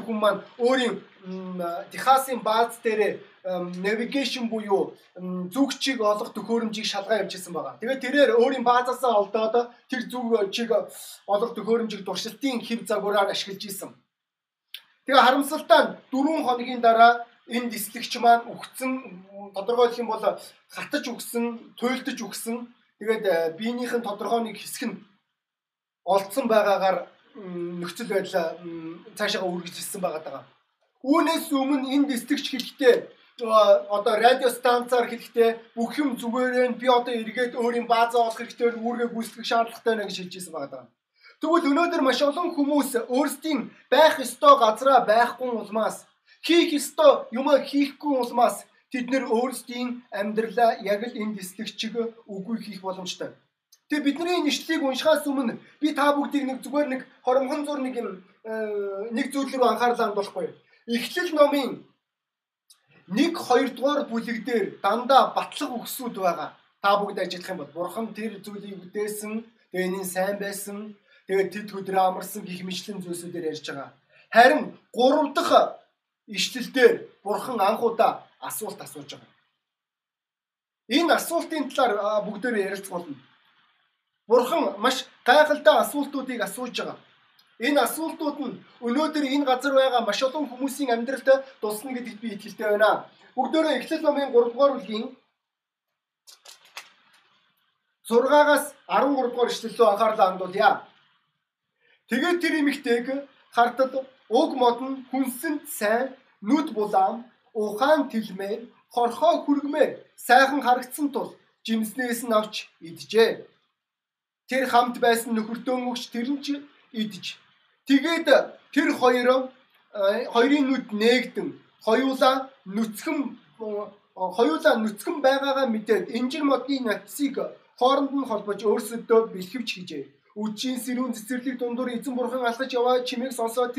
хүн маань өөрийн Техасын бааз дээр навигашн буюу зүгчийг олох төхөөрөмжийг шалгаа исэн байгаа. Тэгээд тэрээр өөрийн баазаасаа олдоод тэр зүгчийг олох төхөөрөмжийг туршилтын хэв загвараар ашиглаж исэн. Тэгээ харамсалтай 4 хоногийн дараа энэ дислэгч маань үхсэн тодорхойлох юм бол хатаж үхсэн, туйлдж үхсэн. Тэгээд э, биенийх нь тодорхой нэг хэсэг нь олдсон байгаагаар нөхцөл байдал цаашаа үргэлжилсэн байгаа даа. Үүнээс өмнө энэ дистрикч хэлэхдээ одоо радио станцаар хэлэхдээ бүх юм зүгээрээ би одоо эргээд өөрийн баазаа олох хэрэгтэй үүргээ гүйцэтгэх шаардлагатай байна гэж хэлж ирсэн байгаа даа. Тэгвэл өнөөдөр маш олон хүмүүс өөрсдийн байх ёстой газараа байхгүй улмаас хийх ёстой юм хийхгүй улмаас тэд нэр өөрсдийн амьдралаа яг л энэ дистрикчиг үгүй хийх боломжтой. Тэгээ бидний нэшлэлийг уншихаас өмнө би та бүгдийг нэг зүгээр нэг хоромхон зур нэг юм э, нэг зүйл рүү анхаарлаа хандуулахгүй. Эхлэл номын 1 2 дугаар бүлэг дээр дандаа батлах өгсүүд байгаа. Та бүгд ажиллах юм бол бурхан тэр зүйлийг бүтээсэн, тэгээ энэ сайн байсан, тэгээ тэд өдрөө амарсан гих мэтлэн зүйлсүүдээр ярьж байгаа. Харин 3 дахь ишлэлдэр бурхан анхудаа асуулт асууж байгаа. Энэ асуултын талаар бүгдөө ярилцуулна. Бурхан маш гайхалтай асуултуудыг асууж байгаа. Энэ асуултууд нь өнөөдөр энэ газар байгаа маш олон хүмүүсийн амьдралд тусна гэдэгт би итгэлтэй байна. Бүгдөө Эхлэл номын 3 дугаар бүлгийн 6-аас 13 дугаар ишлэлөө анхаарлаа хандуулъя. Тэгээд тэр эмэгтэйг хартад уг модон хүнсэнд сайн нүд булаам ухаан тэлмээр хорхоо хүргмээр сайхан харагдсан тул жимснээс нь авч иджээ. Тэр хамт байсан нөхөртөө мөгч тэр нь ч идэж. Тэгээд тэр хоёр хоёрын нүд нээгдэн хоёулаа нүцгэн хоёулаа нүцгэн байгаагаа мэдээд инжир модны натсыг хооронд нь холбож өөрсөдөө бэлхэвч хийжээ. Үжийн сэрүүн цэцэрлэг дундуур эзэн бурхан алхаж яваа чимээг сонсоод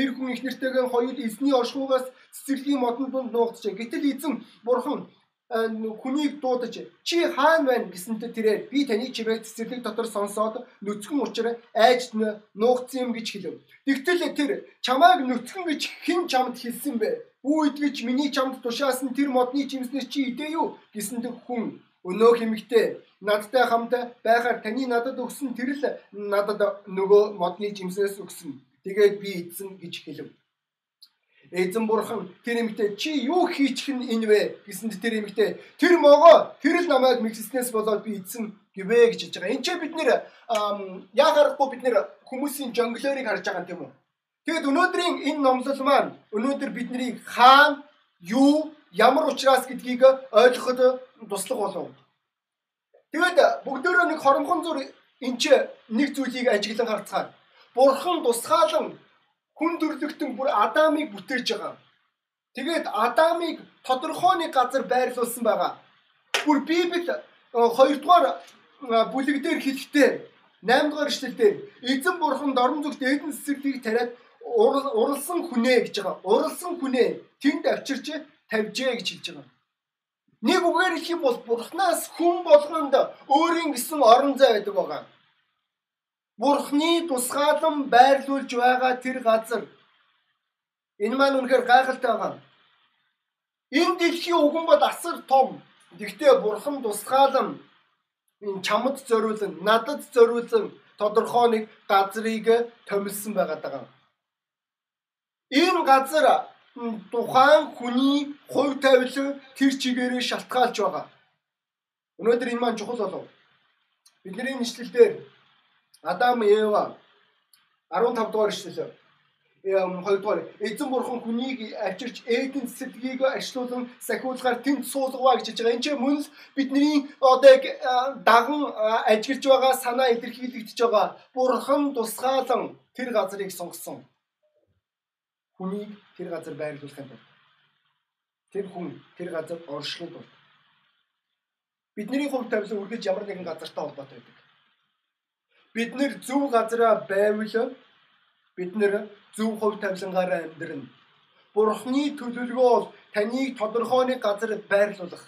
эр хүн их нэртэйгээ хоёул эзний оршуугаас цэцэрлэгийн модон дунд нуугдчихэ. Гэтэл эзэн бурхан хүнийг дуудаж чи хаан байна гэсэнтэй тэрээр би таны чимээг цэцэрлэг дотор сонсоод нүцгэн учраа айж нуугдсан юм гэж хэлв. Тэгтэл тэр чамайг нүцгэн гэж хэн чамд хэлсэн бэ? Бүү идгэж миний чамд тушаасан тэр модны жимснээс чи идэ юу гэсэнтэй хүн өнөө хэмэгтэй надтай хамт байхаар таны надад өгсөн тэр л надад нөгөө модны жимснээс өгсөн. Тэгээд би идсэн гэж хэлв. Эзэн бурхан тэр эмэгтэй чи юу хийчих нь энэ вэ гэсэнд тэр эмэгтэй тэр могоо тэр л намайг мэгсснээс болоод би эзэн гэвэ гэж хэлж байгаа. Энд чи бид нэр яа гарахгүй бид нэр хүмүүсийн жонглорыг харж байгаа юм үү? Тэгэд өнөөдрийн энэ номлол маань өнөөдөр бидний хаан юу ямар учраас гэдгийг ойлгоход туслах болов. Тэгэд бүгдөө нэг хоромхон зур энэ чи нэг зүйлийг ажиглан харцгаана. Бурхан тусгаалan хүн төрлөختөн бүр Адамыг бүтээж байгаа. Тэгээд Адамыг тодорхой нэг газар байрлуулсан байгаа. Бүр Библи 2 дугаар бүлэг дээр хэлэхдээ 8 дугаар эшлэлдэр эзэн бурхан дорн зүгт эдэн цэцэрлийг тариад уралсан хүнээ гэж байгаа. Уралсан хүнээ тэнд авчирч тавьжээ гэж хэлж байгаа. Нэг үгээр хэлэх юм бол бурхнаас хүн болгонд өөрийн гэсэн орон зай байдаг байгаа. Бурхны тусгаалan байрлуулж байгаа тэр газар энэ маань үнэхээр гайхалтай байгаа. Энэ дэлхийн үгэн бод асар том. Гэхдээ бурхан тусгаалan энэ чамд зориулан, надад зориулан тодорхой нэг газрыг томилсон байгаа. Энэ газар тухайн хүний хувь тавилан тэр чигээрээ шалтгаалж байгаа. Өнөөдөр энэ маань чухал болов. Бидний нэшлэлдэр Адам Ева 15 дугаар ишлэл. Эм 2 дугаар эзэн бурхан хүнийг авчирч Эден цэцэрлэгийг ачлуулан сахиулгаар тэнд суулгаваа гэж хэлж байгаа. Энд чинь мөн л бидний одоо яг даган ажиглаж байгаа санаа илэрхийлэгдэж байгаа. Бурхан тусгаалan тэр газрыг сонгосон. Хүнийг тэр газар байрлуулахын тулд тэр хүн тэр газар оршихын тулд бидний хувь тавилан үргэлж ямар нэгэн газартай холбоотой байдаг бид нэр зөв газараа байвал бид нэр зөв хувь тавилангаараа амьдрна. Бурхны төлөвлөгөө бол таныг тодорхой нэг газар байрлуулах.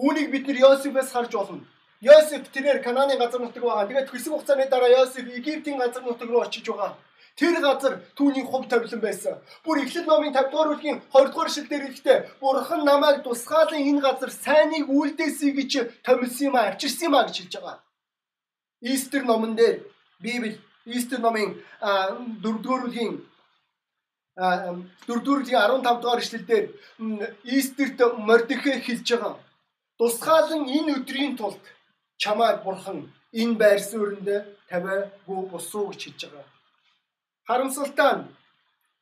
Үүнийг бид нэр Йосефээс харж болно. Йосеф тэрээр Канааны газар нутаг байгаа. Тэгээд хэсэг хугацааны дараа Йосеф Египтийн газар нутаг руу очиж байгаа. Тэр газар түүний хувь тавилан байсан. Бүр Эхлэл номын 50 дугаар бүлгийн 20 дугаар шил дээр хэлэхдээ Бурхан намайг тусгаалan энэ газар сайныг үлдээсэй гэж томилсон юм а, авчирсан юм а гэж хэлж байгаа. Истер номон дээр Библи Истер номын 4 дугаар бүлгийн 4 дугаар бүлгийн 15 дугаар ишлэлдэр Истерт Мордехэ хэлж байгаа. Тусгаалan энэ өдрийн тулд чамайг бурхан энэ байр суурьнд тавиагүй босуу гэж хэлж байгаа. Харамсалтай нь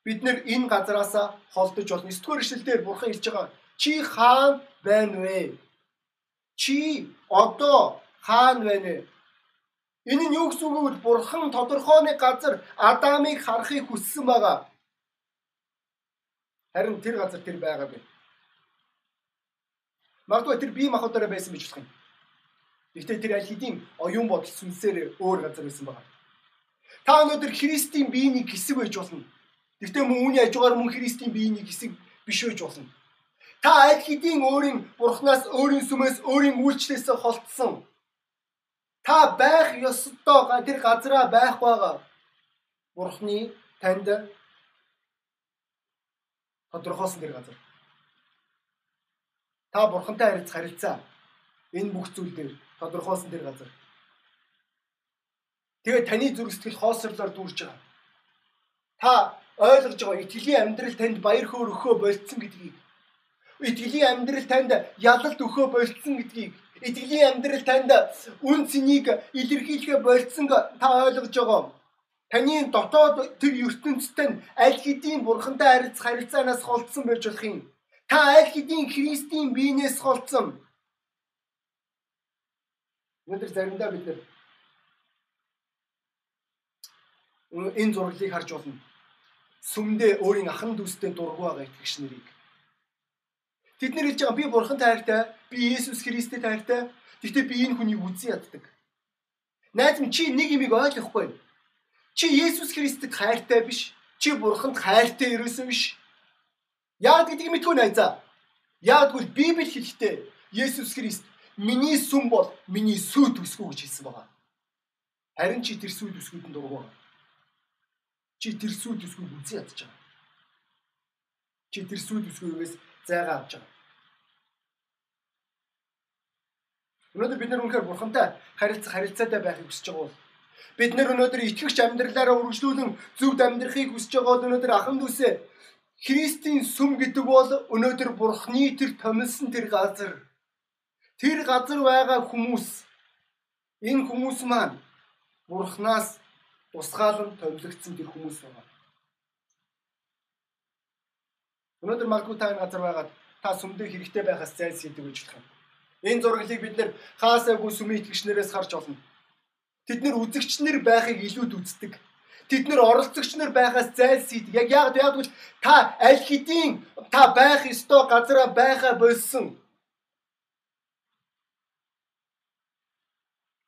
бид нэр энэ газараас холдож болно. 9 дугаар ишлэлдэр бурхан хэлж байгаа. Чи хаан байна вэ? Чи одоо хаан байна вэ? Энэ нь юу гэсэн үг вэ? Бурхан тодорхой нэг газар Адамыг харахыг хүссэн байгаа. Харин тэр газар тэр байгаа бэ. Магадгүй тэр бие махбодороо байсан гэж болох юм. Гэхдээ тэр аль хэдийн оюун бодол сүнсээр өөр газар байсан байгаа. Та өнөөдөр Христийн биений хэсэг байж болно. Гэхдээ мөн үүний хажуугаар мөн Христийн биений хэсэг биш байж болно. Та аль хэдийн өөрийн бурхнаас өөрийн сүмээс өөрийн үйлчлээс холтсон. Та байх ёстой тэр газараа байх байгаа. Бурхны танд тодорхойлсон тэр газар. Та бурхантай харилцах харилцаа энэ бүх зүйл дээр тодорхойлсон тэр газар. Тэгээ таны зүрх сэтгэл хоосрлоор дүүрж байгаа. Та ойлгож байгаа итгэлийн амьдрал танд баяр хөөр өхөө болцсон гэдгийг. Итгэлийн амьдрал танд ялалт өхөө болцсон гэдгийг. Итгэлийн амьдрал танд үн цэнийг илэрхийлэхэ болцсон та ойлгож байгаа. Таны дотоод тэр ертөнцийн аль хэдийн бурхантай харилцах харилцаанаас холдсон байж болох юм. Та аль хэдийн Христийн биенээс холдсон. Өнөөдөр заримдаа бид нэр энэ зураглыг харж болно. Сүмдээ өөрийн ахан дүүстэй дургу байгаа итгэгч нарыг. Тэд нэр хэлж байгаа би бурхан таартай, би Есүс Христтэй таартай. Гэхдээ би энэ хүнийг үзэн яддаг. Найз минь чи нэг юмыг ойлгохгүй. Чи Есүс Христэд хайртай биш. Чи бурханд хайртай ерөөсөө биш. Яагаад гэдгийг мэдгүй найзаа. Яагаад гэвэл Библи хэлэхдээ Есүс Христ миний сүм бол миний сүйд үсгүү гэж хэлсэн байгаа. Харин чи тэр сүйд үсгүүдэнд байгаа. Чи тэр сүд үсгүйг үзэн ядж байгаа. Чи тэр сүд үсгүйгээс зайгаа авч байгаа. Өнөөдөр бид нар үнэхээр бурхантай харилцах харилцаатай байхыг хүсэж байгаа бол бид нар өнөөдөр итгэгч амьдралаараа үргэлжлүүлэн зөвд амьдрахыг хүсэж байгаа бол өнөөдөр ахан дүүсээ Христийн сүм гэдэг бол өнөөдөр бурхны тэр томилсон тэр газар тэр газар байгаа хүмүүс энэ хүмүүс маань бурхнаас тусгаалan томилогдсон тэр хүмүүс байгаа. Өнөөдөр магадгүй та энэ газар байгаад та сүмдээ хэрэгтэй байхаас зайлсхийдэг гэж болох юм. Энэ зураглыг бид нэр хаасаагүй сүмийн итгэгчнэрээс харж олно. Тэд нэр үзэгчнэр байхыг илүүд үздэг. Тэд нэр оролцогчнор байхаас зайлсхийдэг. Яг яг яг та аль хэдийн та байх ёстой газараа байхаа болсон.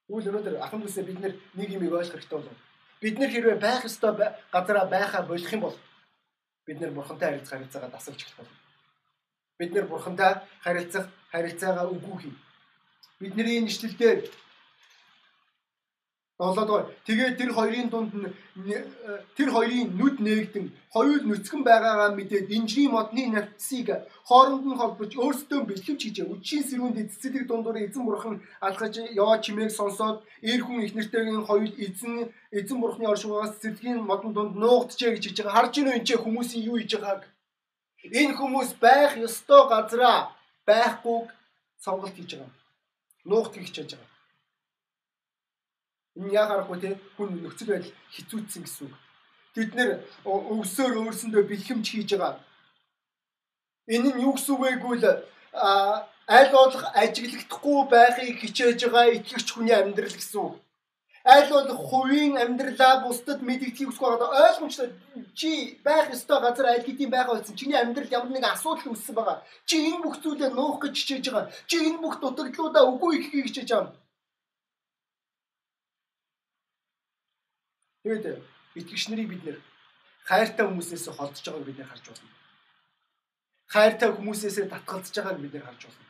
Үйл өнөөдөр ахын бүсээ бид нэг юм ойлгох хэрэгтэй болов бид нар хэрвээ байх ёстой газараа байхаа болох юм бол бид нар бурхантай харилцах харилцаагаа эхлэх болно. Бид нар бурхантай харилцах харилцаагаа үгүйх юм. Бидний энэ ишлэлдэр 7 дугаар. Тэгээд тэр хоёрын дунд тэр хоёрын нүд нээгдэн хоёул нүцгэн байгаагаа мэдээд инжирийн модны навцыг хооронд нь холбож өөрсдөө бэлгэвч хийж үдшийн сэрүүнд эцэцэлэг дундуур эзэн бурхан алхаж яваа чимээг сонсоод эр хүн их нэртэйгийн хоёул эзэн эзэн бурханы оршуугаас цэцэрлэгийн модон дунд нуугдчихэ гэж хийж байгаа. Харж ийнө энэ хүмүүсийн юу хийж байгааг. Энэ хүмүүс байх ёстой газараа байхгүй сонголт хийж байгаа. Нуугт хийж байгаа. Энэ яг аргагүй те хүн нөхцөл байдал хизүүцсэн гэсэн үг. Бид нэр өвсөөр өөрсөндөө бэлхэмж хийж байгаа. Энэ нь юу гэсэн үг вэ гэвэл аль болох ажиглагдахгүй байхыг хичээж байгаа итгэгч хүний амьдрал гэсэн үг. Аль болох хувийн амьдралаа бусдад мэдгэдгийг хүсэх байгаа ойлгомжтой чи байх ёстой газар аль хэдийн байгаа болсон. Чиний амьдрал ямар нэгэн асуудал үүссэн байгаа. Чи энэ бүх зүйлээ нуух гэж хичээж байгаа. Чи энэ бүх дутагдлуудаа үгүй гэхийг хичээж байгаа Тэгээд итгэгч нарыг бид нэр хайртай хүмүүсээс холдож байгааг бид нэр харж байна. Хайртай хүмүүсээс татгалзаж байгааг бид нэр харж байна.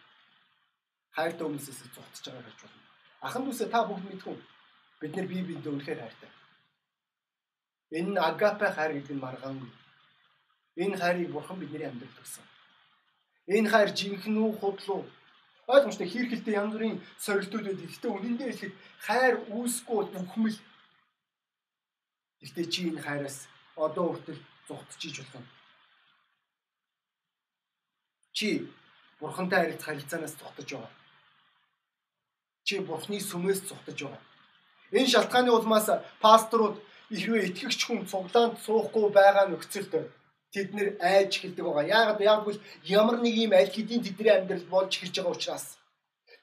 Хайртай хүмүүсээс зугтаж байгааг харж байна. Ахан дүүсээ та бүгд мэдгүй бид нэр бие биендээ үнэхээр хайртай. Энэ агапе хайр гэдэг нь маргаангүй. Энэ хайрыг бурхан бидний амьдралд өгсөн. Энэ хайр жинхэнэ үү худлуу ойлгомжтой хийрхэлтэй янз бүрийн сорилтууд байдаг. Гэхдээ үнэндээ хэлэхэд хайр үүсгүй бүхмэл. Гэхдээ чи энэ хайраас одоо хүртэл зугтчихж болох юм. Чи бурхантай харилцах харилцаанаас зугтаж байгаа. Чи бурхны сүмээс зугтаж байгаа. Энэ шалтгааны улмаас пасторууд ихвээ итгэгч хүн цуглаанд суухгүй байгаа нөхцөлд тэд нэр айж эхэлдэг байгаа. Яагаад яаггүй ямар нэг юм аль хэдийн тэдний амьдрал болж эхэлж байгаа учраас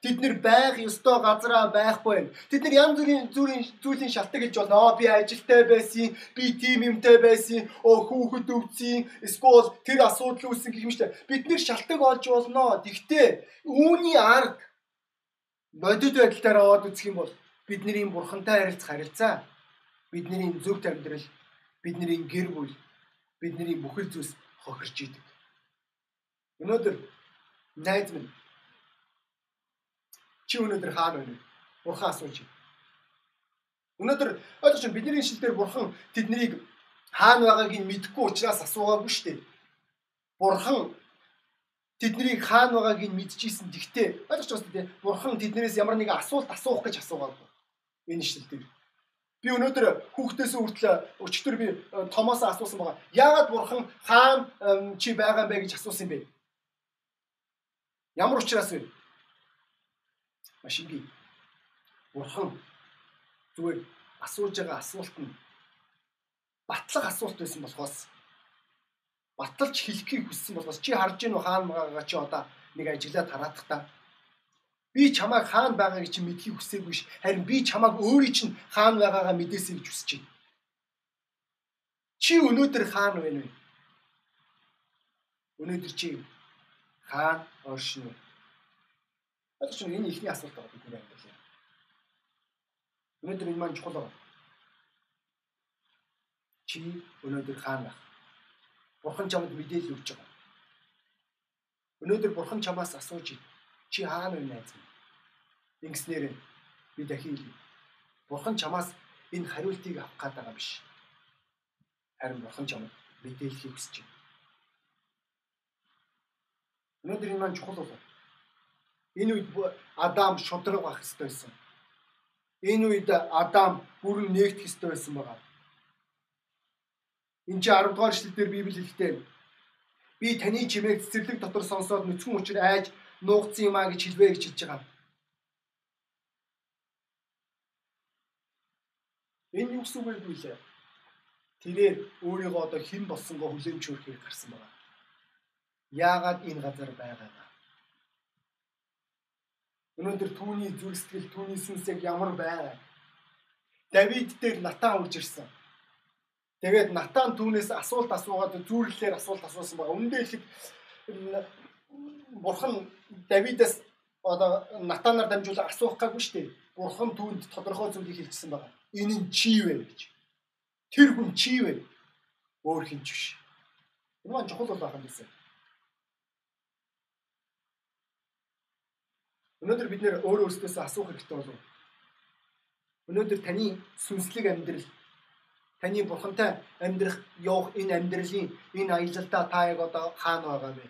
Тэд нэр байх ёстой газараа байхгүй. Тэд нэр янз бүрийн зүрийн зүйлийн шалтгаан гэж болно. Би ажилтай байсан, би тим юмтай байсан, оо хүүхэд өвдсөн, эсвэл тэр асуудал үүссэн гэх штэ. Бид нэр шалтгаан олж болно. Тэгвэл үүний арга бодит байдалтаар аваад үзэх юм бол бидний бурхантай харилцах харилцаа, бидний зөвхт амьдрал, бидний гэр бүл, бидний бүхэл зүйлс хохирч идэг. Өнөөдөр найз минь Чи өнөөдөр хаана байна? Бурхан асууж байна. Өнөөдөр ойлгож байна бидний шилдээр бурхан тэднийг хаана байгааг нь мэдэхгүй учраас асуугаагүй шүү дээ. Бурхан тэднийг хаана байгааг нь мэдчихсэн. Тэгтээ ойлгож байна тийм бурхан тэднээс ямар нэгэн асуулт асуух гэж асуугаагүй. Энэ шилдээр. Би өнөөдөр хүүхдээс хүртэл өчтөр би э, Томоос асуусан байгаа. Яагаад бурхан хаана чи байгаа юм бэ гэж асуусан юм бэ? Ямар учраас вэ? Маш ингийн бурхан зүгээр асууж байгаа асуулт нь батлах асуулт байсан болохоос баталж хэлхийг хүссэн болохоос чи харж гин үү хаана байгаагаа чи одоо нэг ажиглаад тараадах та. Би чамайг хаана байгааг чи мэдхийг хүсээгүй ш харин би чамайг өөрийн чинь хаана байгаагаа мэдээсэй гэж хүсэж байна. Чи өнөөдөр хаана байна вэ? Өнөөдөр чи хаана оршин вэ Ойлгож байна энэ ихний асуулт байгаа бидний амьдрал. Өнөөдөр энэ маань чухал байна. Чи өнөөдөр хаана байх? Бурхан чамд мэдээлэл өгч байгаа. Өнөөдөр бурхан чамаас асууж байна. Чи хаана вэ найз минь? Ингэснээр би дахин хэлье. Бурхан чамаас энэ хариултыг авах гээд байгаа биш. Харин бурхан чамд мэдээллийг хүсэж байна. Өнөөдөр энэ маань чухал болов. Энэ үед Адам шудраг байх ёстой байсан. Энэ үед Адам бүрэн нээгдэх ёстой байсан байгаа. Энд чи 10 дугаар эшлэлдэр Библи хэлэхдээ би таны чимээг цэцэрлэг дотор сонсоод нүцгэн учир айж нуугдсан юм а гэж хэлвэ гэж хэлж байгаа. Энэ юу гэсэн үг вэ гэлээ? Тэрээр өөрийгөө одоо хэн болсонгоо хүлээмж өөрөхөөр гарсан байгаа. Яагаад энэ газар байгаа? Өнөөдөр түүний зүрх сэтгэл, түүний сүнс яг ямар байна? Давид дээр Натан үрж ирсэн. Тэгээд Натан түүнээс асуулт асуугаад зүрлэлээр асуулт асуусан байгаа. Үндэ ихэд Бурхан Давидаас одоо Натанаар дамжуулан асуух гайгүй шүү дээ. Бурхан түүнд тодорхой зүйлийг хэлчихсэн байгаа. Энэ нь чи вэ гэж. Тэр хүн чи вэ? Өөр хинч биш. Энэ маань чухал бол байх юм байна. Өнөөдөр бид нэр өөр өөрсдөөсөө асуух хэрэгтэй болов. Өнөөдөр таны сүнслэг амьдрал таны бурхантай амьдрах явах энэ амьдралын энэ аялалдаа та яг одоо хаана байгаа вэ?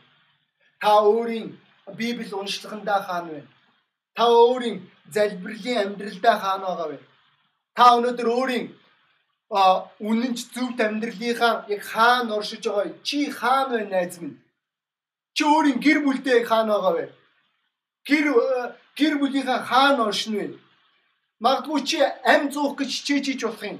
Та өөрийн Библи уншлагандаа хаана вэ? Та өөрийн залбирлын амьдралдаа хаана байгаа вэ? Та өнөөдөр өөрийн үнэнч зөвхт амьдралынхаа яг хаана оршиж байгаа чи хаана вэ найз минь? Чи өөрийн гэр бүлдээ хаана байгаа вэ? Гэр гэр бүлийнхаа хаана оршин вэ? Магадгүй чи ам зуух гэж хичээж иж болох юм.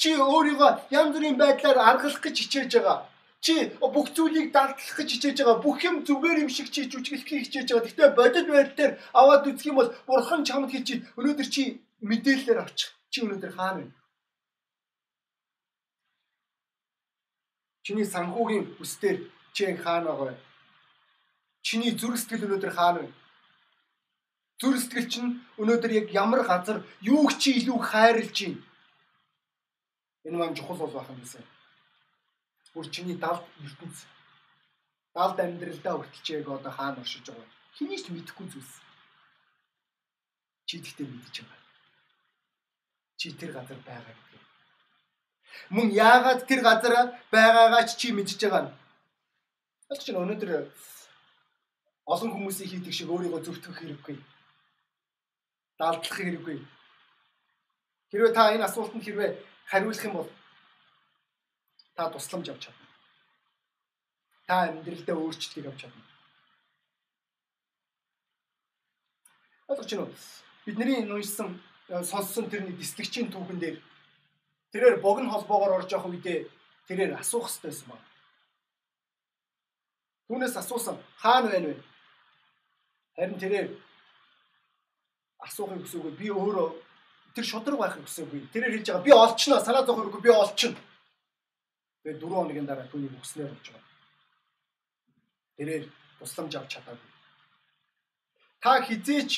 Чи өөрийгөө янз бүрийн байдлаар аргалах гэж хичээж байгаа. Чи бүх зүйлийг далдлах гэж хичээж байгаа. Бүх юм зүгээр юм шиг чи жүжиглэхийг хичээж байгаа. Гэхдээ бодит байдлаар аваад үзэх юм бол бурхан чамд хэлж өнөөдөр чи мэдээлэлээр авчих. Чи өнөөдөр хаана вэ? Чиний санхүүгийн үстээр чи хаана байгаа вэ? Чиний зүрх сэтгэл өнөөдөр хаана вэ? Зүр сэтгэл чинь өнөөдөр яг ямар газар юуг чи илүү хайрлж байна? Энэ маань чухал бол байх юм байна. Бүр чиний давд ертөнц. Давд амьдралдаа хүртэлчээг одоо хаана оршиж байгаа. Хэний ч мэдэхгүй зүйлс. Чи тэгтээ мэдэж байгаа. Чи тэр газар байгаа гэдэг. Мөн яагаад тэр газар байгаагаа чи мэдж байгаа нь. Ойлгож байна өнөөдөр олон хүмүүсийн хийдэг шиг өөрийгөө зөвтгөх хэрэггүй. Далдлах хэрэггүй. Хэрвээ та энэ асуултанд хэрвээ хариулах юм бол та тусламж авч чадна. Та амьдралдаа өөрчлөлтийг авч чадна. Ойлгож байна уу? Бидний нуйсан сонссон тэр нэг дислэгчийн түүхэн дээр тэрээр богино холбоогоор орж явах үедээ тэрээр асуух хэрэгтэй байсан байна. Түүнээс асуусан хаана байна вэ? Харин тэрээр асуухыг хүсээгүй би өөрөө тэр шудраг байхыг хүсээгүй. Тэрээр хэлж байгаа би олчихно санаа зовх хэрэггүй би олчихно. Тэгээ 4 хоногийн дараа түүний хүснээр болж байгаа. Тэрээр тусламж авч чадаагүй. Та хизээч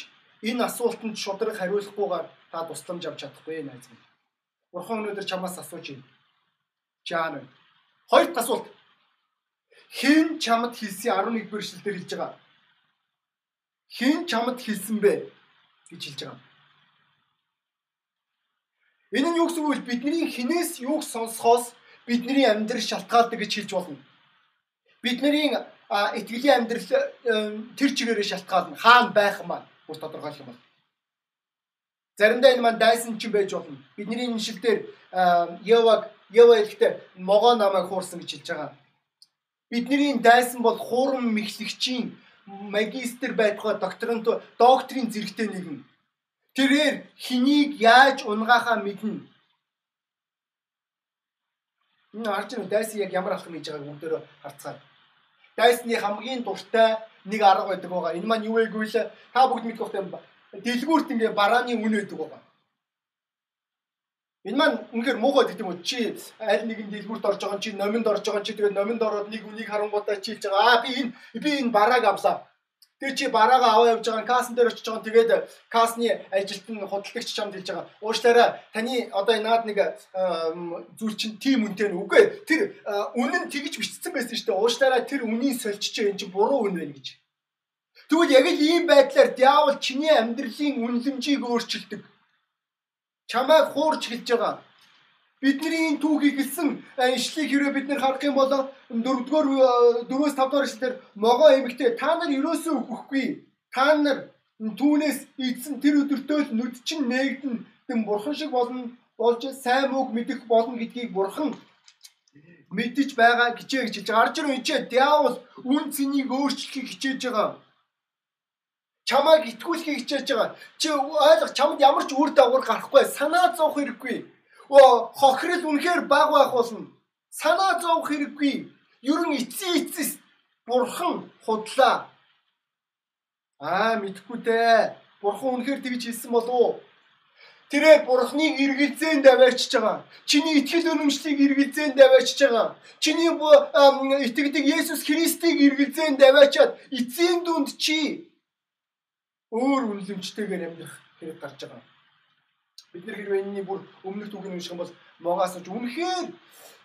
энэ асуултанд шудраг хариулахгүйгээр та тусламж авч чадахгүй найз минь. Бурхан өнөөдөр чамаас асууж байна. Жаан. Хоёр дахь асуулт. Хэн чамд хэлсэн 11 дугаар эшлэлдэр хэлж байгаа хэн чамд хэлсэн бэ гэж хэлж байгаа. Энэ нь юу гэсэн үг вэ? Бидний хинээс юуг сонсохоос бидний амьдрал шалтгаалдаг гэж хэлж болно. Бидний итгэлийн амьдрал тэр чигээрээ шалтгаална. Хаана байх юм аа? Бүр тодорхойлох юм бол. Заримдаа энэ маань дайсан ч байж болно. Бидний энэ шил дээр Еваг Ева хэлэхдээ могоо намайг хуурсан гэж хэлж байгаа. Бидний дайсан бол хуурам мэхлэгчийн магистр байтугай докторант докторийн зэрэгтэй нэгэн. Тэрээр хэнийг яаж унгахаа мэднэ. Энэ харж байна дайс яг ямар алхам хийж байгааг бүгдөө харцгаа. Дайсны хамгийн дуртай нэг арга байдаг байгаа. Энэ маань юу вэ гэвэл та бүгд мэдэх юм. Дэлгүүрт ингээ барааны үн байдаг байгаа. Энэ маань үнэхээр муухай гэдэг юм уу? Чи аль нэгэн дэлгүүрт орж байгаа чи номинд орж байгаа чи тэгээд номинд ороод нэг үнийг харангуудаа чи хэлж байгаа. Аа би энэ би энэ барааг авлаа. Тэр чи бараагаа аваа явж байгаа касн дээр очиж байгаа. Тэгээд касны ажилт нь худалдагч чамд хэлж байгаа. Уушлаараа таны одоо наад нэг зүйл чинь тим үнэтэй нь үгүй. Тэр үнэн тэгж бичсэн байсан шүү дээ. Уушлаараа тэр үнийн сольчиж энэ чинь буруу үн байна гэж. Тэгвэл яг л ийм байдлаар диавол чиний амьдралын үнэлэмжийг өөрчилдөг чамайг хуурч хэлж байгаа. Бидний энэ түүхийг хэлсэн ишлийг хэрвээ бид нэр харах юм бол 4-р 4-өөс 5-р ишлэлээр могоо эмэгтэй та нар ерөөсөө үхэхгүй. Та нар түүнээс эзэн тэр өдөртөө л нүд чинь нээгдэн тэм бурхан шиг болно болж сайн мөг мэдэх болно гэдгийг бурхан мэдэж байгаа гэжээ гэж хэлж. Арж ирэн энэ диавол үн цэнийг өөрчлөхийг хичээж байгаа чамайг итгүүлэхийг хичээж байгаа. Чи ойлго чамд ямар ч үр дагавар гарахгүй санаа зовх хэрэггүй. Оо хохирол үнэхээр баг байх болно. Санаа зовх хэрэггүй. Ерөн эцсийн эцэс бурхан худлаа. Аа мэдхгүй дээ. Бурхан үнэхээр тэгж хэлсэн болов Тэрээр бурхныг эргэлзээнд аваачж байгаа. Чиний итгэл үнэмшлийг эргэлзээнд аваачж байгаа. Чиний итгэдэг Есүс Христийг эргэлзээнд аваачаад эцсийн дүнд чи өөр үнэлэмжтэйгээр амьдрах хэрэг гарч байгаа. Бид нэр хэрвээ энэний бүр өмнөх түүхийг унших юм бол могоос ч үнэхээр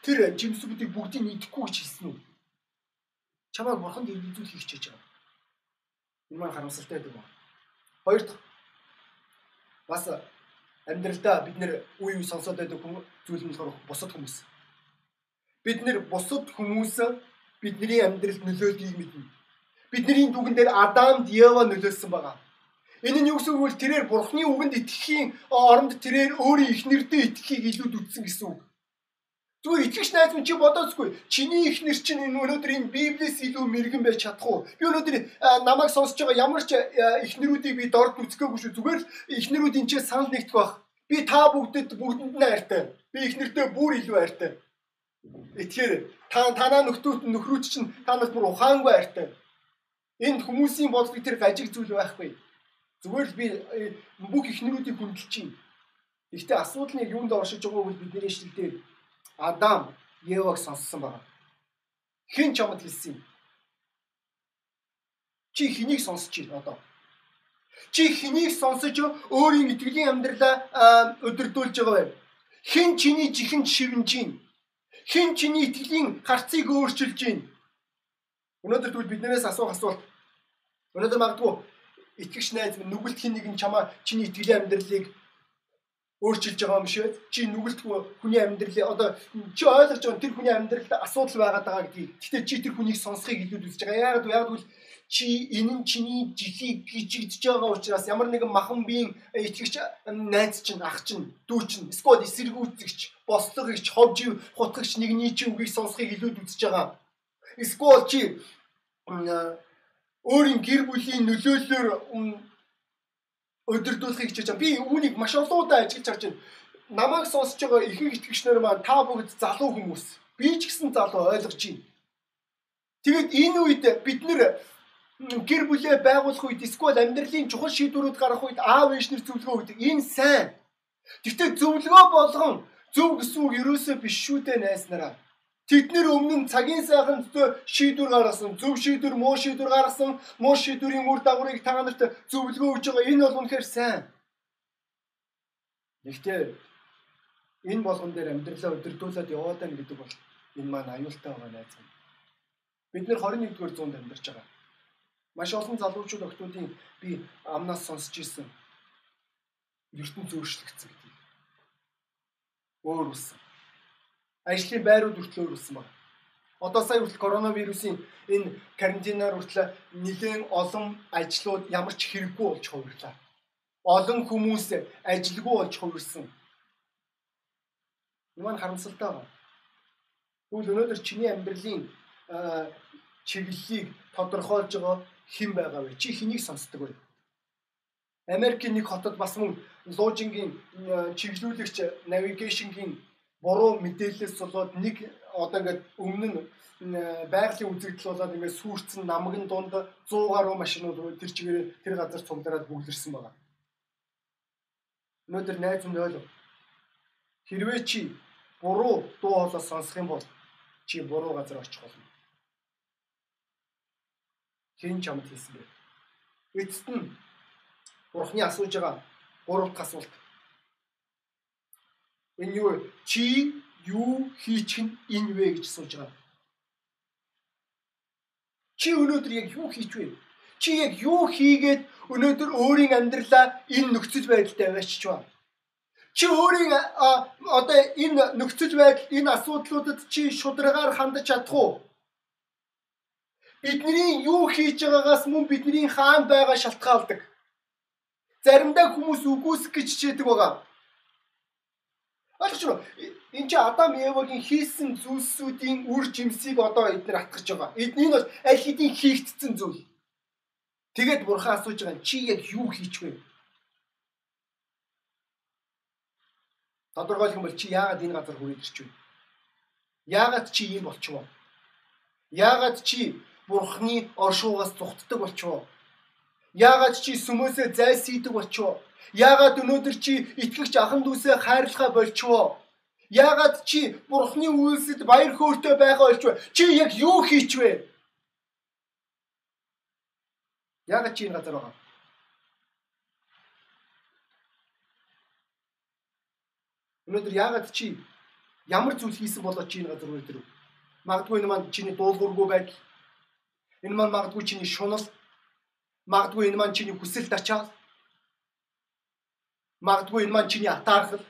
тэр жимсүүдийг бүгдийг идэхгүй гэж хэлсэн үү? Чамайг бурханд иргэжүүлэх хичээж байгаа. Энэ маань харамсалтай гэдэг байна. Хоёр дахь бас амьдралдаа бид нэр үе үе сонсоод байдаг зүйл нь болохоор бусад хүмүүс. Бид нэр бусад хүмүүс бидний амьдралд нөлөөлдгийг мэднэ. Бидний дүгэн дээр Адамд Ева нөлөөлсөн байгаа. Энэ нь юу гэсэн үг вэ? Тэрээр Бурхны үгэнд итгэхийн оронд тэрээр өөрийн их нэрдээ итгэхийг илүүд үтсэн гэсэн үг. Зүгээр итгэгч найз минь чи бодоцгүй. Чиний их нэр чинь энэ өнөөдөр энэ Библиэс илүү мэрэгэн байж чадах уу? Би өнөөдөр намайг сонсож байгаа ямар ч их нэрүүдийг би дорд үзэхгүй шүү. Зүгээр их нэрүүд энэ ч санал нэгдэх байх. Би та бүгдэд бүгдэнд нь хайртай. Би их нэртэй бүр илүү хайртай. Тэгэхээр та танаа нөхдүүд нөхрүүд чинь танаас бүр ухаангүй хайртай. Энэ хүмүүсийн бодлого тэр гажиг зүйл байхгүй. Зүгээр л би э, бүх ихнэрүүдийг хүндэлж чинь. Гэхдээ асуудал нь юунд оршиж байгааг бол бидний шилдээр Адам Еваг сонссон байна. Хэн ч юмд хэлсэн юм. Чи хэнийг сонсож байна одоо? Чи хэнийг сонсож өөрийн итгэлийн амьдралаа өдөрдүүлж байгаа вэ? Хэн чиний жихэнд шивнэж байна? Хэн чиний итгэлийн гарцыг өөрчилж байна? Өнөөдөр тэгвэл биднээс асуух асуулт. Өнөөдөр магадгүй итгэгч найз минь нүгэлт хин нэгэн чамаа чиний итгэлийн амьдралыг өөрчилж байгаа юм шиг чи нүгэлтгүй хүний амьдралыг одоо чи ойлгож байгаа тэр хүний амьдралд асуудал байгаад байгаа гэдгийг. Гэхдээ чи тэр хүнийг сонсхийг илүүд үзэж байгаа. Яг яг бол чи энэ нь чиний жихийг гिचигдэж байгаа учраас ямар нэгэн махан биеийн итгэгч найз чинь ах чинь дүү чинь эсвэл эсэргүүцэгч бослогч ховж хутгагч нэгний чи үгийг сонсхийг илүүд үзэж байгаа. Эсвэл чи өөрийн гэр бүлийн нөлөөллөөр өдөрдүүлэхийг хичээж байгаа. Би үүнийг маш олон удаа ажиглаж харж байна. Намайг сонсож байгаа ихэнх итгэгчнэр маань та бүгд залуу хүмүүс. Би ч гэсэн залуу ойлгож байна. Тэгээд энэ үед бид нэр гэр бүлээ байгуулах үед эсвэл амьдралын чухал шийдвэрүүд гаргах үед аав ээж нар зөвлөгөө өгдөг. Энэ сайн. Гэхдээ зөвлөгөө болгон зөв гэсэн үг ерөөсөө биш шүү дээ найснараа. Тэд нэр өмнө цагийн сайхан шийдвэр гаргасан, зөв шийдвэр, муу шийдвэр гаргасан, муу шийдвэрийн үр дагаврыг та нарт зөвлөгөө өгж байгаа. Энэ бол үнэхээр сайн. Гэхдээ энэ болгон дээр амьдралаа өдөрдүүлээд яваад байна гэдэг бол энэ маань аюултай байгаа найз минь. Бид нэр 21-р зуунд амьдарч байгаа. Маш олон залуучууд охтуудын би амнаас сонсч ирсэн. ертөнц өөрчлөгдсөн гэдэг. Өөр болсон ажлын байрууд хүртэл өөрлөсөн байна. Одоо сая хүртэл коронавирусын энэ карантинаар хүртэл нэлээд олон ажлууд ямар ч хэрэггүй болж хувирлаа. Олон хүмүүс ажилгүй болж хувирсан. Маань харамсалтай байна. Тэгвэл өнөөдөр чиний амьдралын чиглэлийг тодорхойлж байгаа хэн байгаа вэ? Чи хэнийг сонсдог вэ? Америкийн нэг хотод бас мөн луужингийн чиглүүлэгч навигашнгийн буруу мэдээлэлээс болоод нэг одоо ингээд өмнө нь байгалийн үзэгдэл болоод ингээд сүрцэн намгын дунд 100 гаруй машинууд тэр чигээр тэр газар цуглараад бүглэрсэн байгаа. Өнөөдөр найз минь ойлго. Хэрвээ чи буруу дуу хоолой сонсох юм бол чи буруу газар очих болно. Хэн ч амт хийсэн бэ? Эцэст нь Бурхны асууж байгаа гурав дахь асуулт Энэ юу чи юу хийчих нь энэ вэ гэж сууж байгаа. Чи өнөөдөр яг юу хийж вэ? Чи яг юу хийгээд өнөөдөр өөрийн амьдралаа энэ нөхцөл байдалтай аваачиж байна? Чи өөрийн одоо энэ нөхцөл байдал энэ асуудлуудад чи шударгаар хандаж чадах уу? Бидний юу хийж байгаагаас мөн бидний хаан байгаа шалтгаалдаг. Заримдаа хүмүүс үгүйсэх гэж хичээдэг байгаа. Ойлгож байна уу? Энд чи Адам Евагийн хийсэн зүйлсүүдийн үр жимсийг одоо эдгээр атгах байгаа. Энэ бол аль хэдийн хийгдсэн зүйл. Тэгээд бурхан асууж байгаа чи яг юу хийч вэ? Тодорхойлох юм бол чи яагаад энэ газар хүрээд ирч вэ? Яагаад чи ийм болчихвоо? Яагаад чи бурхны оршуугаас зүхтдэг болчихвоо? Яагаад чи сүмөөсөө зайлсхийдэг болчихвоо? Яагаад өнөөдөр чи итгэгч ахан дүүсээ хайрлахаа болчихвоо? Яагаад чи бурхны үйлсэд баяр хөөртэй байгаа болчихвоо? Чи яг юу хийч вэ? Яагаад чи энэ газар байгаа? Өнөөдөр яагаад чи ямар зүйл хийсэн болоод чи энэ газар үрдэр вэ? Магадгүй энэ маань чиний дуулуургүй байдал. Энэ маань магадгүй чиний шунал. Магадгүй энэ маань чиний хүсэл тачаал Магадгүй энэ маань чиний атаархал.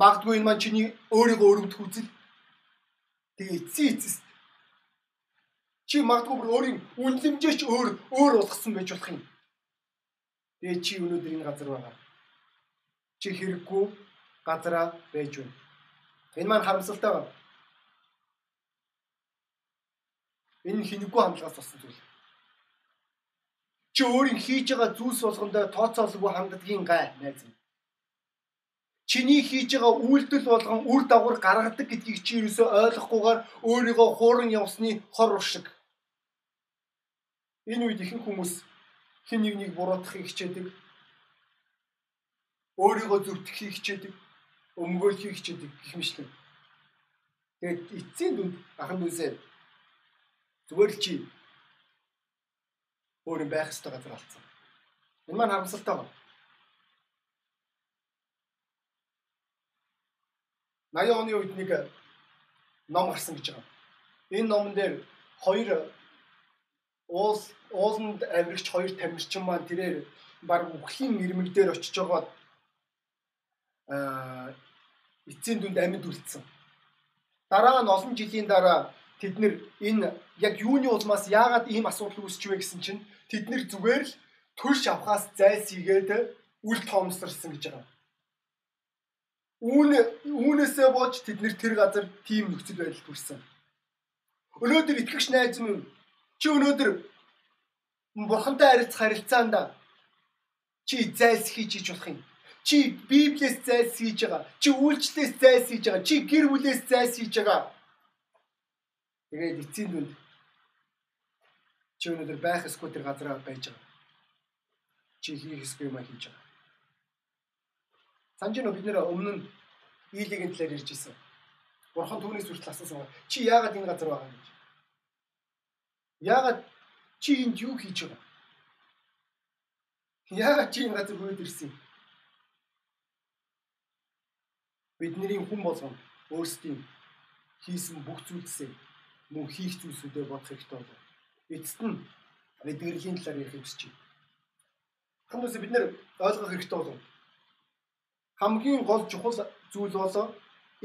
Магадгүй энэ маань чиний өөрийгөө өрөвдөх үзэл. Тэгээ эцсийн эцэст чи магадгүй бүр өөрийн үнлэмжээч өөр өөр болгосон байж болох юм. Тэгээ чи өнөөдөр энэ газар байгаа. Чи хэрэггүй газараа байж байна. Энэ маань харамсалтай байна. Энэ хинэггүй хамлагаас болсон зүйл чи өөрийн хийж байгаа зүйлс болгондоо тооцоолгүй ханддгийн гай найз минь. Чиний хийж байгаа үйлдэл болгон үр дагавар гаргадаг гэдгийг чи юусоо ойлгохгүйгээр өөрийгөө хууран явсны хор уршиг. Энэ үед ихэнх хүмүүс хэн нэгнийг буруутгахыг хичээдэг. Өөрийгөө зүтгэхийг хичээдэг. Өмгөөлөхийг хичээдэг гэх мэтлэн. Тэгээд эцсийн дүнд ахан дүүсээ зүгээр л чи өөр юм байх ёстой газар алдсан. Энэ маань харамсалтай байна. 80 оны үед нэг ном гарсан гэж байгаа. Энэ номон дээр хоёр уул ууланд авирагч хоёр тамирчин маань тэрээр баг үхлийн ирмэг дээр очиж байгаа аа эцсийн дүнд амьд үлдсэн. Дараа нь олон жилийн дараа тэд нэр энэ яг юуны улмаас яагаад ийм асуудал үүсч вэ гэсэн чинь тэд нэр зүгээр л төлш авахаас зайлсхийгээд үл тоомсорсон гэж байгаа. Үүн үүнээсээ болж тэд нэр тэр газар тийм нөхцөл байдал төрсэн. Өнөөдөр итгэгч найз минь чи өнөөдөр бурхантай харилцах харилцаанд чи зайлсхийж хийж болох юм. Чи Библиэс зайлсхийж байгаа. Чи үйлчлэлээс зайлсхийж байгаа. Чи гэр бүлээс зайлсхийж байгаа. Тэгээд эцсийн дүнд чи өнөөдөр байх эсгүй тэр газараа байж байгаа. Чи хийх эсгүй юм хийж байгаа. Санжино бид нэр өмнө нь Ийлигийн талаар ярьж ирсэн. Бурхан түүнээс хүртэл асуусан. Чи яагаад энэ газар байгаа гэж? Яагаад чи энд юу хийж байгаа? Яагаад чи энэ газар хөөд ирсэн юм? бидний хүн болгон өөрсдийн хийсэн бүх зүйлсээ мөн хийх зүйлсүүдээ бодох хэрэгтэй болов. Эцэст нь эдгэрлийн талаар ярих хүсэж байна. Хамтдаа бид нэр ойлгох хэрэгтэй болов. Хамгийн гол чухал зүйл бол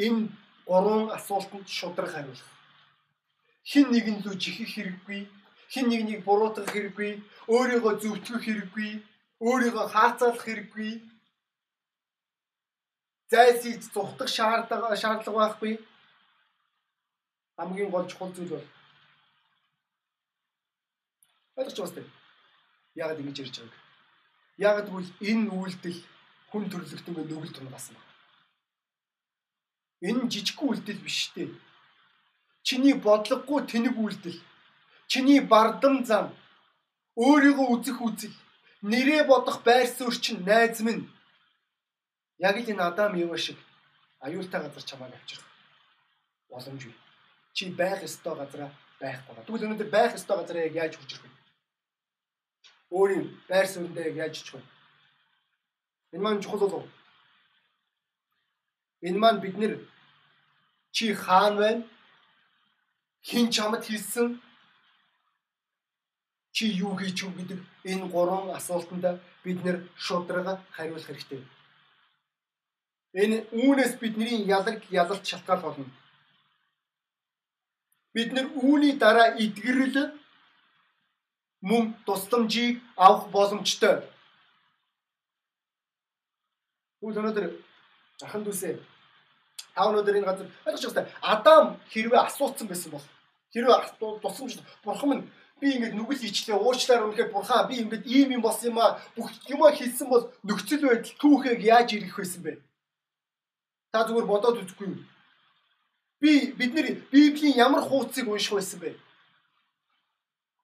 энэ гурван асуултанд шудраг хариулах. Хин нэгэн лүү жихэх хэрэггүй, хин нэгнийг буруутгах хэрэггүй, өөрийгөө зөвтгөх хэрэггүй, өөрийгөө хаацаалах хэрэггүй, зайлсхийж зүхтах шаардлага шаардлага байхгүй. Хамгийн гол чухал зүйл бол ойлгож байна тест. Яагаад ингэж ярьж байгааг. Яагаад гэвэл энэ үйлдэл хүн төрлөختөнгөө нүгэл тунагасан байна. Энэ жижигхэн үйлдэл биш дээ. Чиний бодлогогүй тэнэг үйлдэл. Чиний бардам зам өөрийгөө үзэх үзэл нэрээ бодох байр суурь чинь найз минь яг л энэ Адам Ева шиг аюултай газар чамайг авчрах боломжгүй. Чи байх ёстой газараа байхгүй. Тэгвэл өнөөдөр байх ёстой газараа яг яаж хүрч ирэх вэ? Өөрийн байр сууриндаа яг яаж ичих вэ? Энэ маань чухал болов. Энэ маань бид нэр чи хаан байна? Хин чамд хэлсэн? Чи юу хийж үг гэдэг энэ гурван асуултанд бид нэр шудрага хариулах хэрэгтэй. Энэ үүнээс бидний ялаг ялалт шалтгаалх болно. Бид нэр үүний дараа эдгэрэл мөн тусламжийг авах боломжтой. Үгүй өнөөдөр ахын дүүсээ та өнөөдөр энэ газар ойлгож байгаа Адам хэрвээ асууцсан байсан бол хэрвээ тусламж бурхан минь би ингэж нүгэл ичлээ уучлаар үнэхээр бурхан би ингэж ийм юм болсон юм а бүх юмаа хийсэн бол нөхцөл байдал түүхийг яаж ирэх байсан бэ? Та зүгээр бодоод үзгүй юу? Би бид нэр Библийн ямар хуудсыг унших байсан бэ?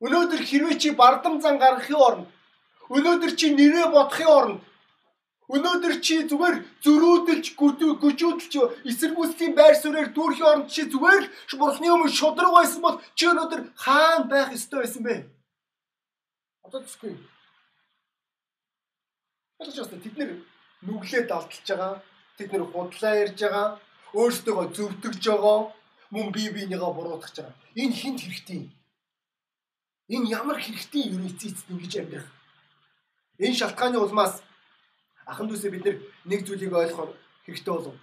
Өнөөдөр хэрвээ чи бардам зан гаргахын оронд өнөөдөр чи нэрээ бодохын оронд өнөөдөр чи зүгээр зөрүүдэлж гүжүүдэлж эсэргүүцлийн байр суурьаар дүүрхийн оронд чи зүгээр л бурхны өмнө шудраг байсан бол чи өнөөдөр хаан байх ёстой байсан бэ? Одоо тэсгүй. Ойлгож байна. Тэд нэр нүглээ далталж байгаа Тэд нэр худлаа ярьж байгаа, өөрсдөө зөвтгөж байгаа, мөн бие биенийгаа буруутгах байгаа. Энэ хинт хэрэгтэй. Энэ ямар хэрэгтэй юм эцэст ингэж амьдрах. Энэ шалтгааны улмаас ахан дүүсээ бид нэг зүйлийг ойлгохоор хэрэгтэй болов.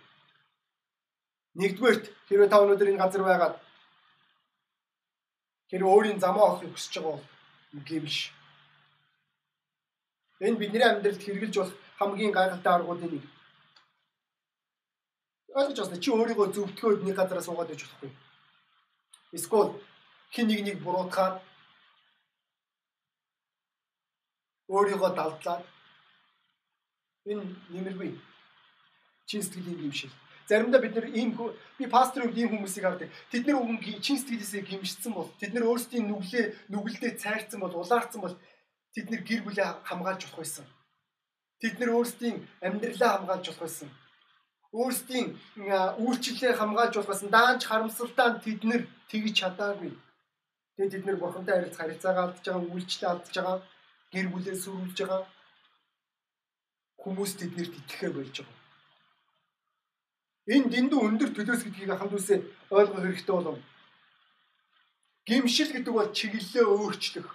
Нэгдүгээрт хэрвээ та өнөөдөр энэ газар байгаад хэрвээ өөрийн замаа олохыг хүсэж байгаа бол гэмш. Энэ бидний амьдралд хэрэгжилж болох хамгийн гайхалтай аргуудын нэг ойлгож байна. Чи өөрийгөө зөвтгөөд нэг газараа суугаад байж болохгүй. Эсвэл хин нэг нэг буруутгаад өөрийгөө далдлаад энэ нэмэргүй чин сэтгэлийн гимшил. Заримдаа бид нэр ийм би пасторын ийм хүмүүсийг хардаг. Тэд нар өгөн чин сэтгэлээсээ гимшсэн бол тэд нар өөрсдийн нүглээ нүгэлдээ цайрцсан бол улаарцсан бол тэд нар гэр бүлээ хамгаалж болох байсан. Тэд нар өөрсдийн амьдралаа хамгаалж болох байсан өөрсдийн үйлчлэлээ хамгаалж болохоос даанч харамсалтай тэд нэр тэгж чадаагүй. Тэгээд тэд нэр бурхантай харилцах харилцаагаа алдж байгаа, үйлчлэлээ алдж байгаа, гэр бүлээ сүрүүлж байгаа. Хүмүүс тэднэрт итгэхэ болж байгаа. Энэ дэндүү өндөр төлөөс гэдгийг хамт үсээ ойлгох хэрэгтэй болов. Гимшил гэдэг бол чиглэлээ өөрчлөх.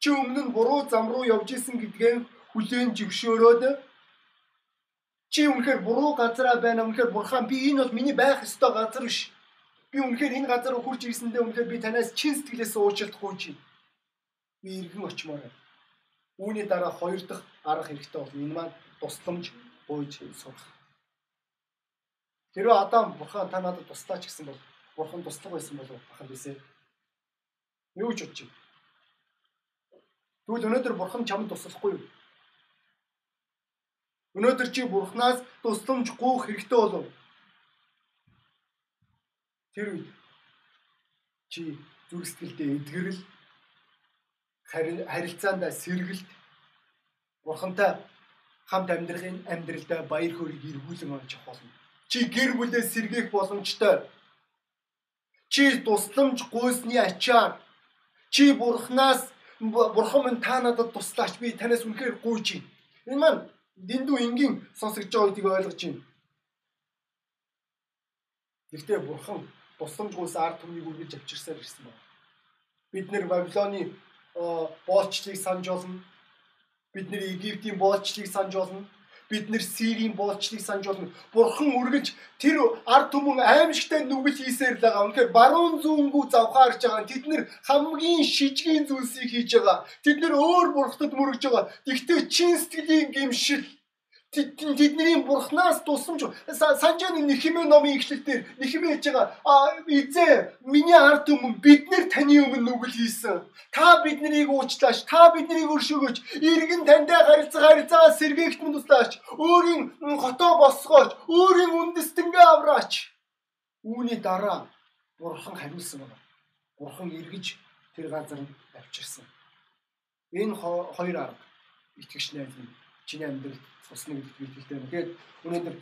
Чи өмнө нь буруу зам руу явж исэн гэдгээ хүлээн зөвшөөрөөд Чи үнэхээр буруу газараа байна. Үнэхээр бурхан би энэ бол миний байх ёстой газар биш. Би үнэхээр энэ газар руу хурж ирсэндээ үнэхээр би танаас чин сэтгэлээс уучлалтгүй чи. Би иргэн очимоор байна. Үүний дараа хоёр дахь арга хэрэгтэй бол энэ маань тусламж бууж сурах. Хэрвээ Адам бурхан та надад туслаач гэсэн бол бурхан туслах байсан болов бахан бисээ. Юу гэж бодчих вэ? Тэгвэл өнөөдөр бурхан чамд туслахгүй юу? Өнөөдөр чи бурхнаас тусламж гуйх хэрэгтэй болов. Тэр үед чи зүрх сэтгэлдээ эдгэрэл харилцаандаа сэргэлт бурхантай хамт амьдрахын амьдралдаа баяр хөөргийг эргүүлэн олж авах болно. Чи гэр бүлээ сэргээх боломжтой. Чи тусламж гуйсны ачаар чи бурхнаас бурхан минь та надад туслаач би танаас үнэхээр гуйж байна. Энэ маань дэндүү энгийн сонсогдож байгаа гэдгийг ойлгож байна. Гэхдээ бурхан тусламж гуйсан ард түмнийг үргэлж авчирсаар ирсэн байна. Бид нэр Бабилоны боолчлыг санаж олно. Бид нэр Египтийн боолчлыг санаж олно. Бид нэр Сирийн боолчлыг санаж олно. Бурхан үргэлж тэр ард түмэн аимшигтай нүгэл хийсээр л байгаа. Үнэхээр баруун зүүнгүү завхаарч байгаа. Тэд нэр хамгийн шижгийн зүйлсийг хийж байгаа. Тэд нэр өөр бурхтад мөрөж байгаа. Тэгвэл чин сэтгэлийн гимшил тэдний бурхнаас тусламж санжааны нэхэмээ номын эхлэлээр нэхэмээ хийж байгаа а эзээ миний ард түмэн бид нэр таны өмнө нүгэл хийсэн. Та биднийг уучлаач та биднийг өршөөгөөч. Иргэн тантай харилцаа харилцаа сэргээгт минь туслаач. Өөрийн хотоо босгооч. Өөрийн үндэстэнгээ авраач үүний дараа бурхан хариулсан байна. Бурхан эргэж тэр газар авчирсан. Энэ хоёр арга итгэж найз минь чиний амьдралд сусныг итгэлтэй байна. Тэгээд өнөөдөр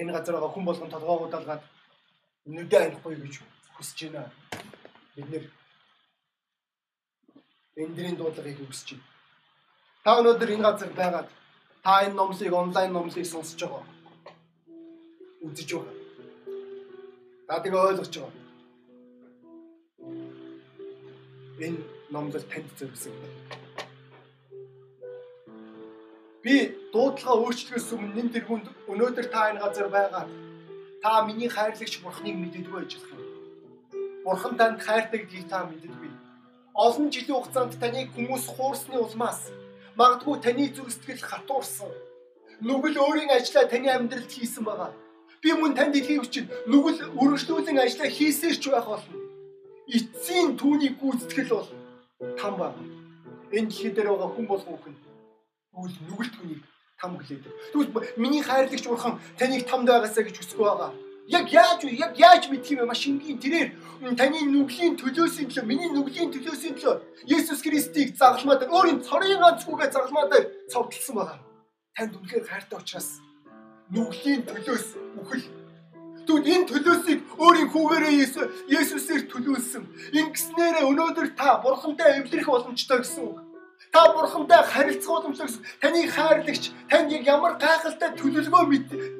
энэ газар байгаа хүн болгон толгоогуудалгаад нүдэ анихгүй гэж хүсэж байна. Бид нэр эндрийн дуудлагыг хүсэж байна. Та өнөөдөр энэ газар байгаад та энэ номлыг онлайн номлыг сонсож байгаа. Үзэж байгаа. Та тэгээ ойлгож байгаа. Энэ номлол танд зөвсөн. Би дуудлага өөрчлөхөөс өмнө нэн тэргуунд өнөөдөр та энэ газар байгаа. Та миний хайрлагч бурхныг мэддэггүй болох юм. Бурхан танд хайртай гэдгийг та мэддэггүй. Олон жилийн хугацаанд таныг хүмүүс хуурсны улмаас магадгүй таны зүрх сэтгэл хатуурсан. Нүгэл өөрийн ажлаа таны амьдралд хийсэн байгаа. Би мөн танд итгэх хүчин нүгэл өргөжлүүлэн ажлаа хийсээрч байх болно. Эцсийн түүний гүйцэтгэл бол там байна. Энэ дэлхий дээр байгаа хүн болгон хүн Тэгвэл нүгэлтгүнийг там хүлээдэг. Тэгвэл миний хайрлагч бурхан таныг тамд байгаасаа гэж хүсэхгүй байгаа. Яг яаж вэ? Яг яаж мэдх юм бэ? Маш энгийн тэрээр таны нүглийн төлөөсийн төлөө, миний нүглийн төлөөсийн төлөө Есүс Христийг загалмаа дээр өөрийн цорын ганцгүйгээ загалмаа дээр цовдлсон байгаа. Танд үнэхээр хайртай учраас нүглийн төлөөс үхэл Тэгвэл энэ төлөөсийг өөрийн хүүгээрээ Есүсээр төлөөлсөн. Ингэснээрээ өнөөдөр та бурхантай эвлэрэх боломжтой гэсэн үг. Та бурхамтай харилцах боломжтой гэсэн. Таны хайрлагч танд яг ямар гайхалтай төлөвлөгөө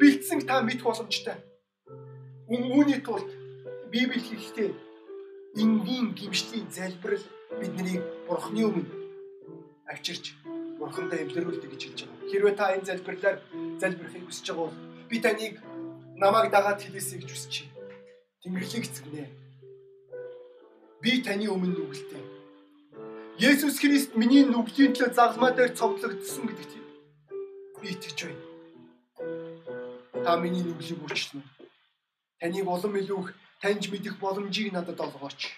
бэлдсэн та мэдэх боломжтой. Үүний тулд Библи хэлэхдээ энгийн гимшлийн залбирал бидний бурхны өмнө авчирч бурхандаа эвлэрүүлдэг гэж хэлж байгаа. Хэрвээ та энэ залбирлаар залбирахыг хүсэж байгаа бол би таныг намайг дагаад хэлээсэй гэж хүсэж байна. Тэнгэрлэг эцэгнэ. Би таны өмнө нүгэлтэй Есүс Христ миний нүглийн төлөө загламаа дээр цовдлогдсон гэдэгт би итгэж байна. Та миний нүглийг үрчлэн. Таныг улам илүү их таньж мэдэх боломжийг надад олгооч.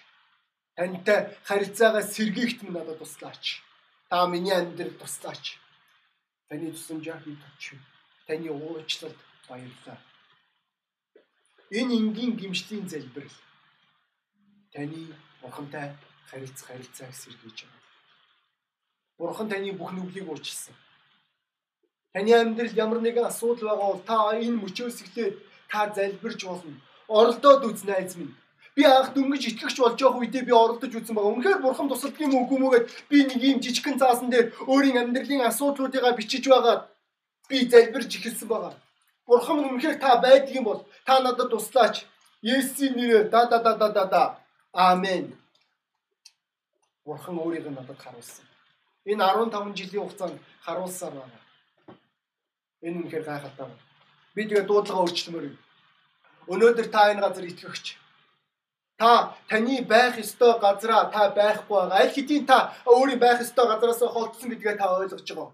Тантай харилцаагаа сэргийгт минь надад туслаач. Та миний амьдрал туслаач. Таны тусламжаар би тавч. Таны уучлалд баярлалаа. Энэ энгийн гимшлийн залбирал таны бурхантай харилцах харилцааг сэргийж байгаа. Бурхан таны бүх нүглийг уучлсан. Таны амьдрал ямар нэгэн асуудал байгаа бол та энэ мөчөөс эхлээд та залбирч болно. Оролдоод үз найз минь. Би анх дөнгөж итгэгч болж байгаа үедээ би оролдож үзсэн байгаа. Үнэхээр бурхан тусалдаг юм үгүй мөгээд би нэг юм жижигхэн цаасан дээр өөрийн амьдралын асуудлуудыгаа бичиж байгаа. Би залбирч эхэлсэн байгаа. Бурхан үнэхээр та байдаг юм бол та надад туслаач. Есүсийн нэрээр да да да да да. Амен. Бурхан өөрийг надад харуулсан. Энэ 15 жилийн хугацаанд харуулсаар байна. Энэ үнэхээр гайхалтай байна. Би тэгээ дуудлага өөрчлөмөр. Өнөөдөр та энэ газар итгэгч. Та таны байх ёстой газараа та байхгүй байгаа. Аль хэдийн та өөрийн байх ёстой газараас холдсон гэдгээ та ойлгож байгаа.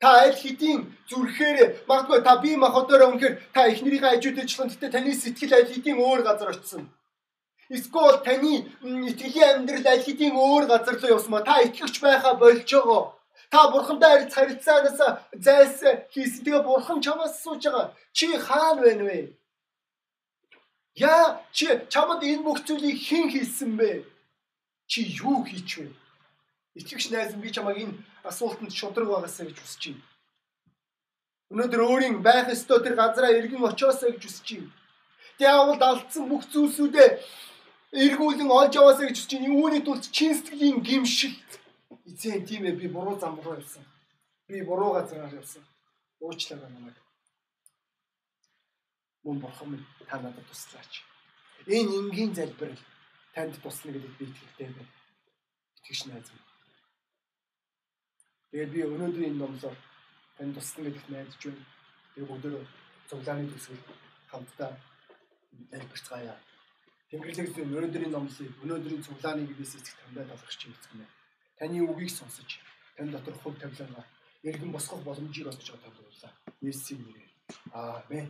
Та аль хэдийн зүрхээр магадгүй та бие махбодороо үнэхээр та эхнэрийнхээ хажуудчлан гэтээ таны сэтгэл аль хэдийн өөр газар очсон. Эсвэл таны итгэлийн амьдрал аль хэдийн өөр газар руу явсмаа та итгэвч байхаа болж байгаа. Та бурхантай харьц харилцаанаас зайс хийсэн. Тэгээ бурхан чамаас асууж байгаа. Чи хаана байна вэ? Яа чи чамд энэ бүх зүйлийг хэн хийсэн бэ? Чи юу хийч вэ? Итгэвч найз би чамайг энэ асуултанд шудраг байгаасаа гэж хүсэж байна. Өнөөдөр өөрийн байх ёстой тэр газараа эргэн очиосаа гэж хүсэж байна. Диавол алдсан бүх зүйлсүүдээ эргүүлэн олж яваасаа гэж байна. Үүний тулд чин сэтгэлийн гимшилт Эзэн тийм ээ би буруу зам руу явсан. Би буруу газараар явсан. Уучлаарай намайг. Мөн бурхан та надад туслаач. Энэ энгийн залбирал танд туслана гэдэгт би итгэлтэй байна. Итгэж найз минь. Тэгээд би өнөөдрийн энэ номлоор танд туслана гэдэгт найдаж байна. Тэгээд өдөр цуглааны төсвөл хамтдаа залбирцгаая. Тэнгэрлэг зөв өнөөдрийн номлыг өнөөдрийн цуглааны гэдээс эцэг тандаа талах чинь эцэг мэ таны үгийг сонсож тань дотор хөв тавилангаа эргэн босгох боломжийг танд уулаа. Есүсийн нэрээр. Аамен.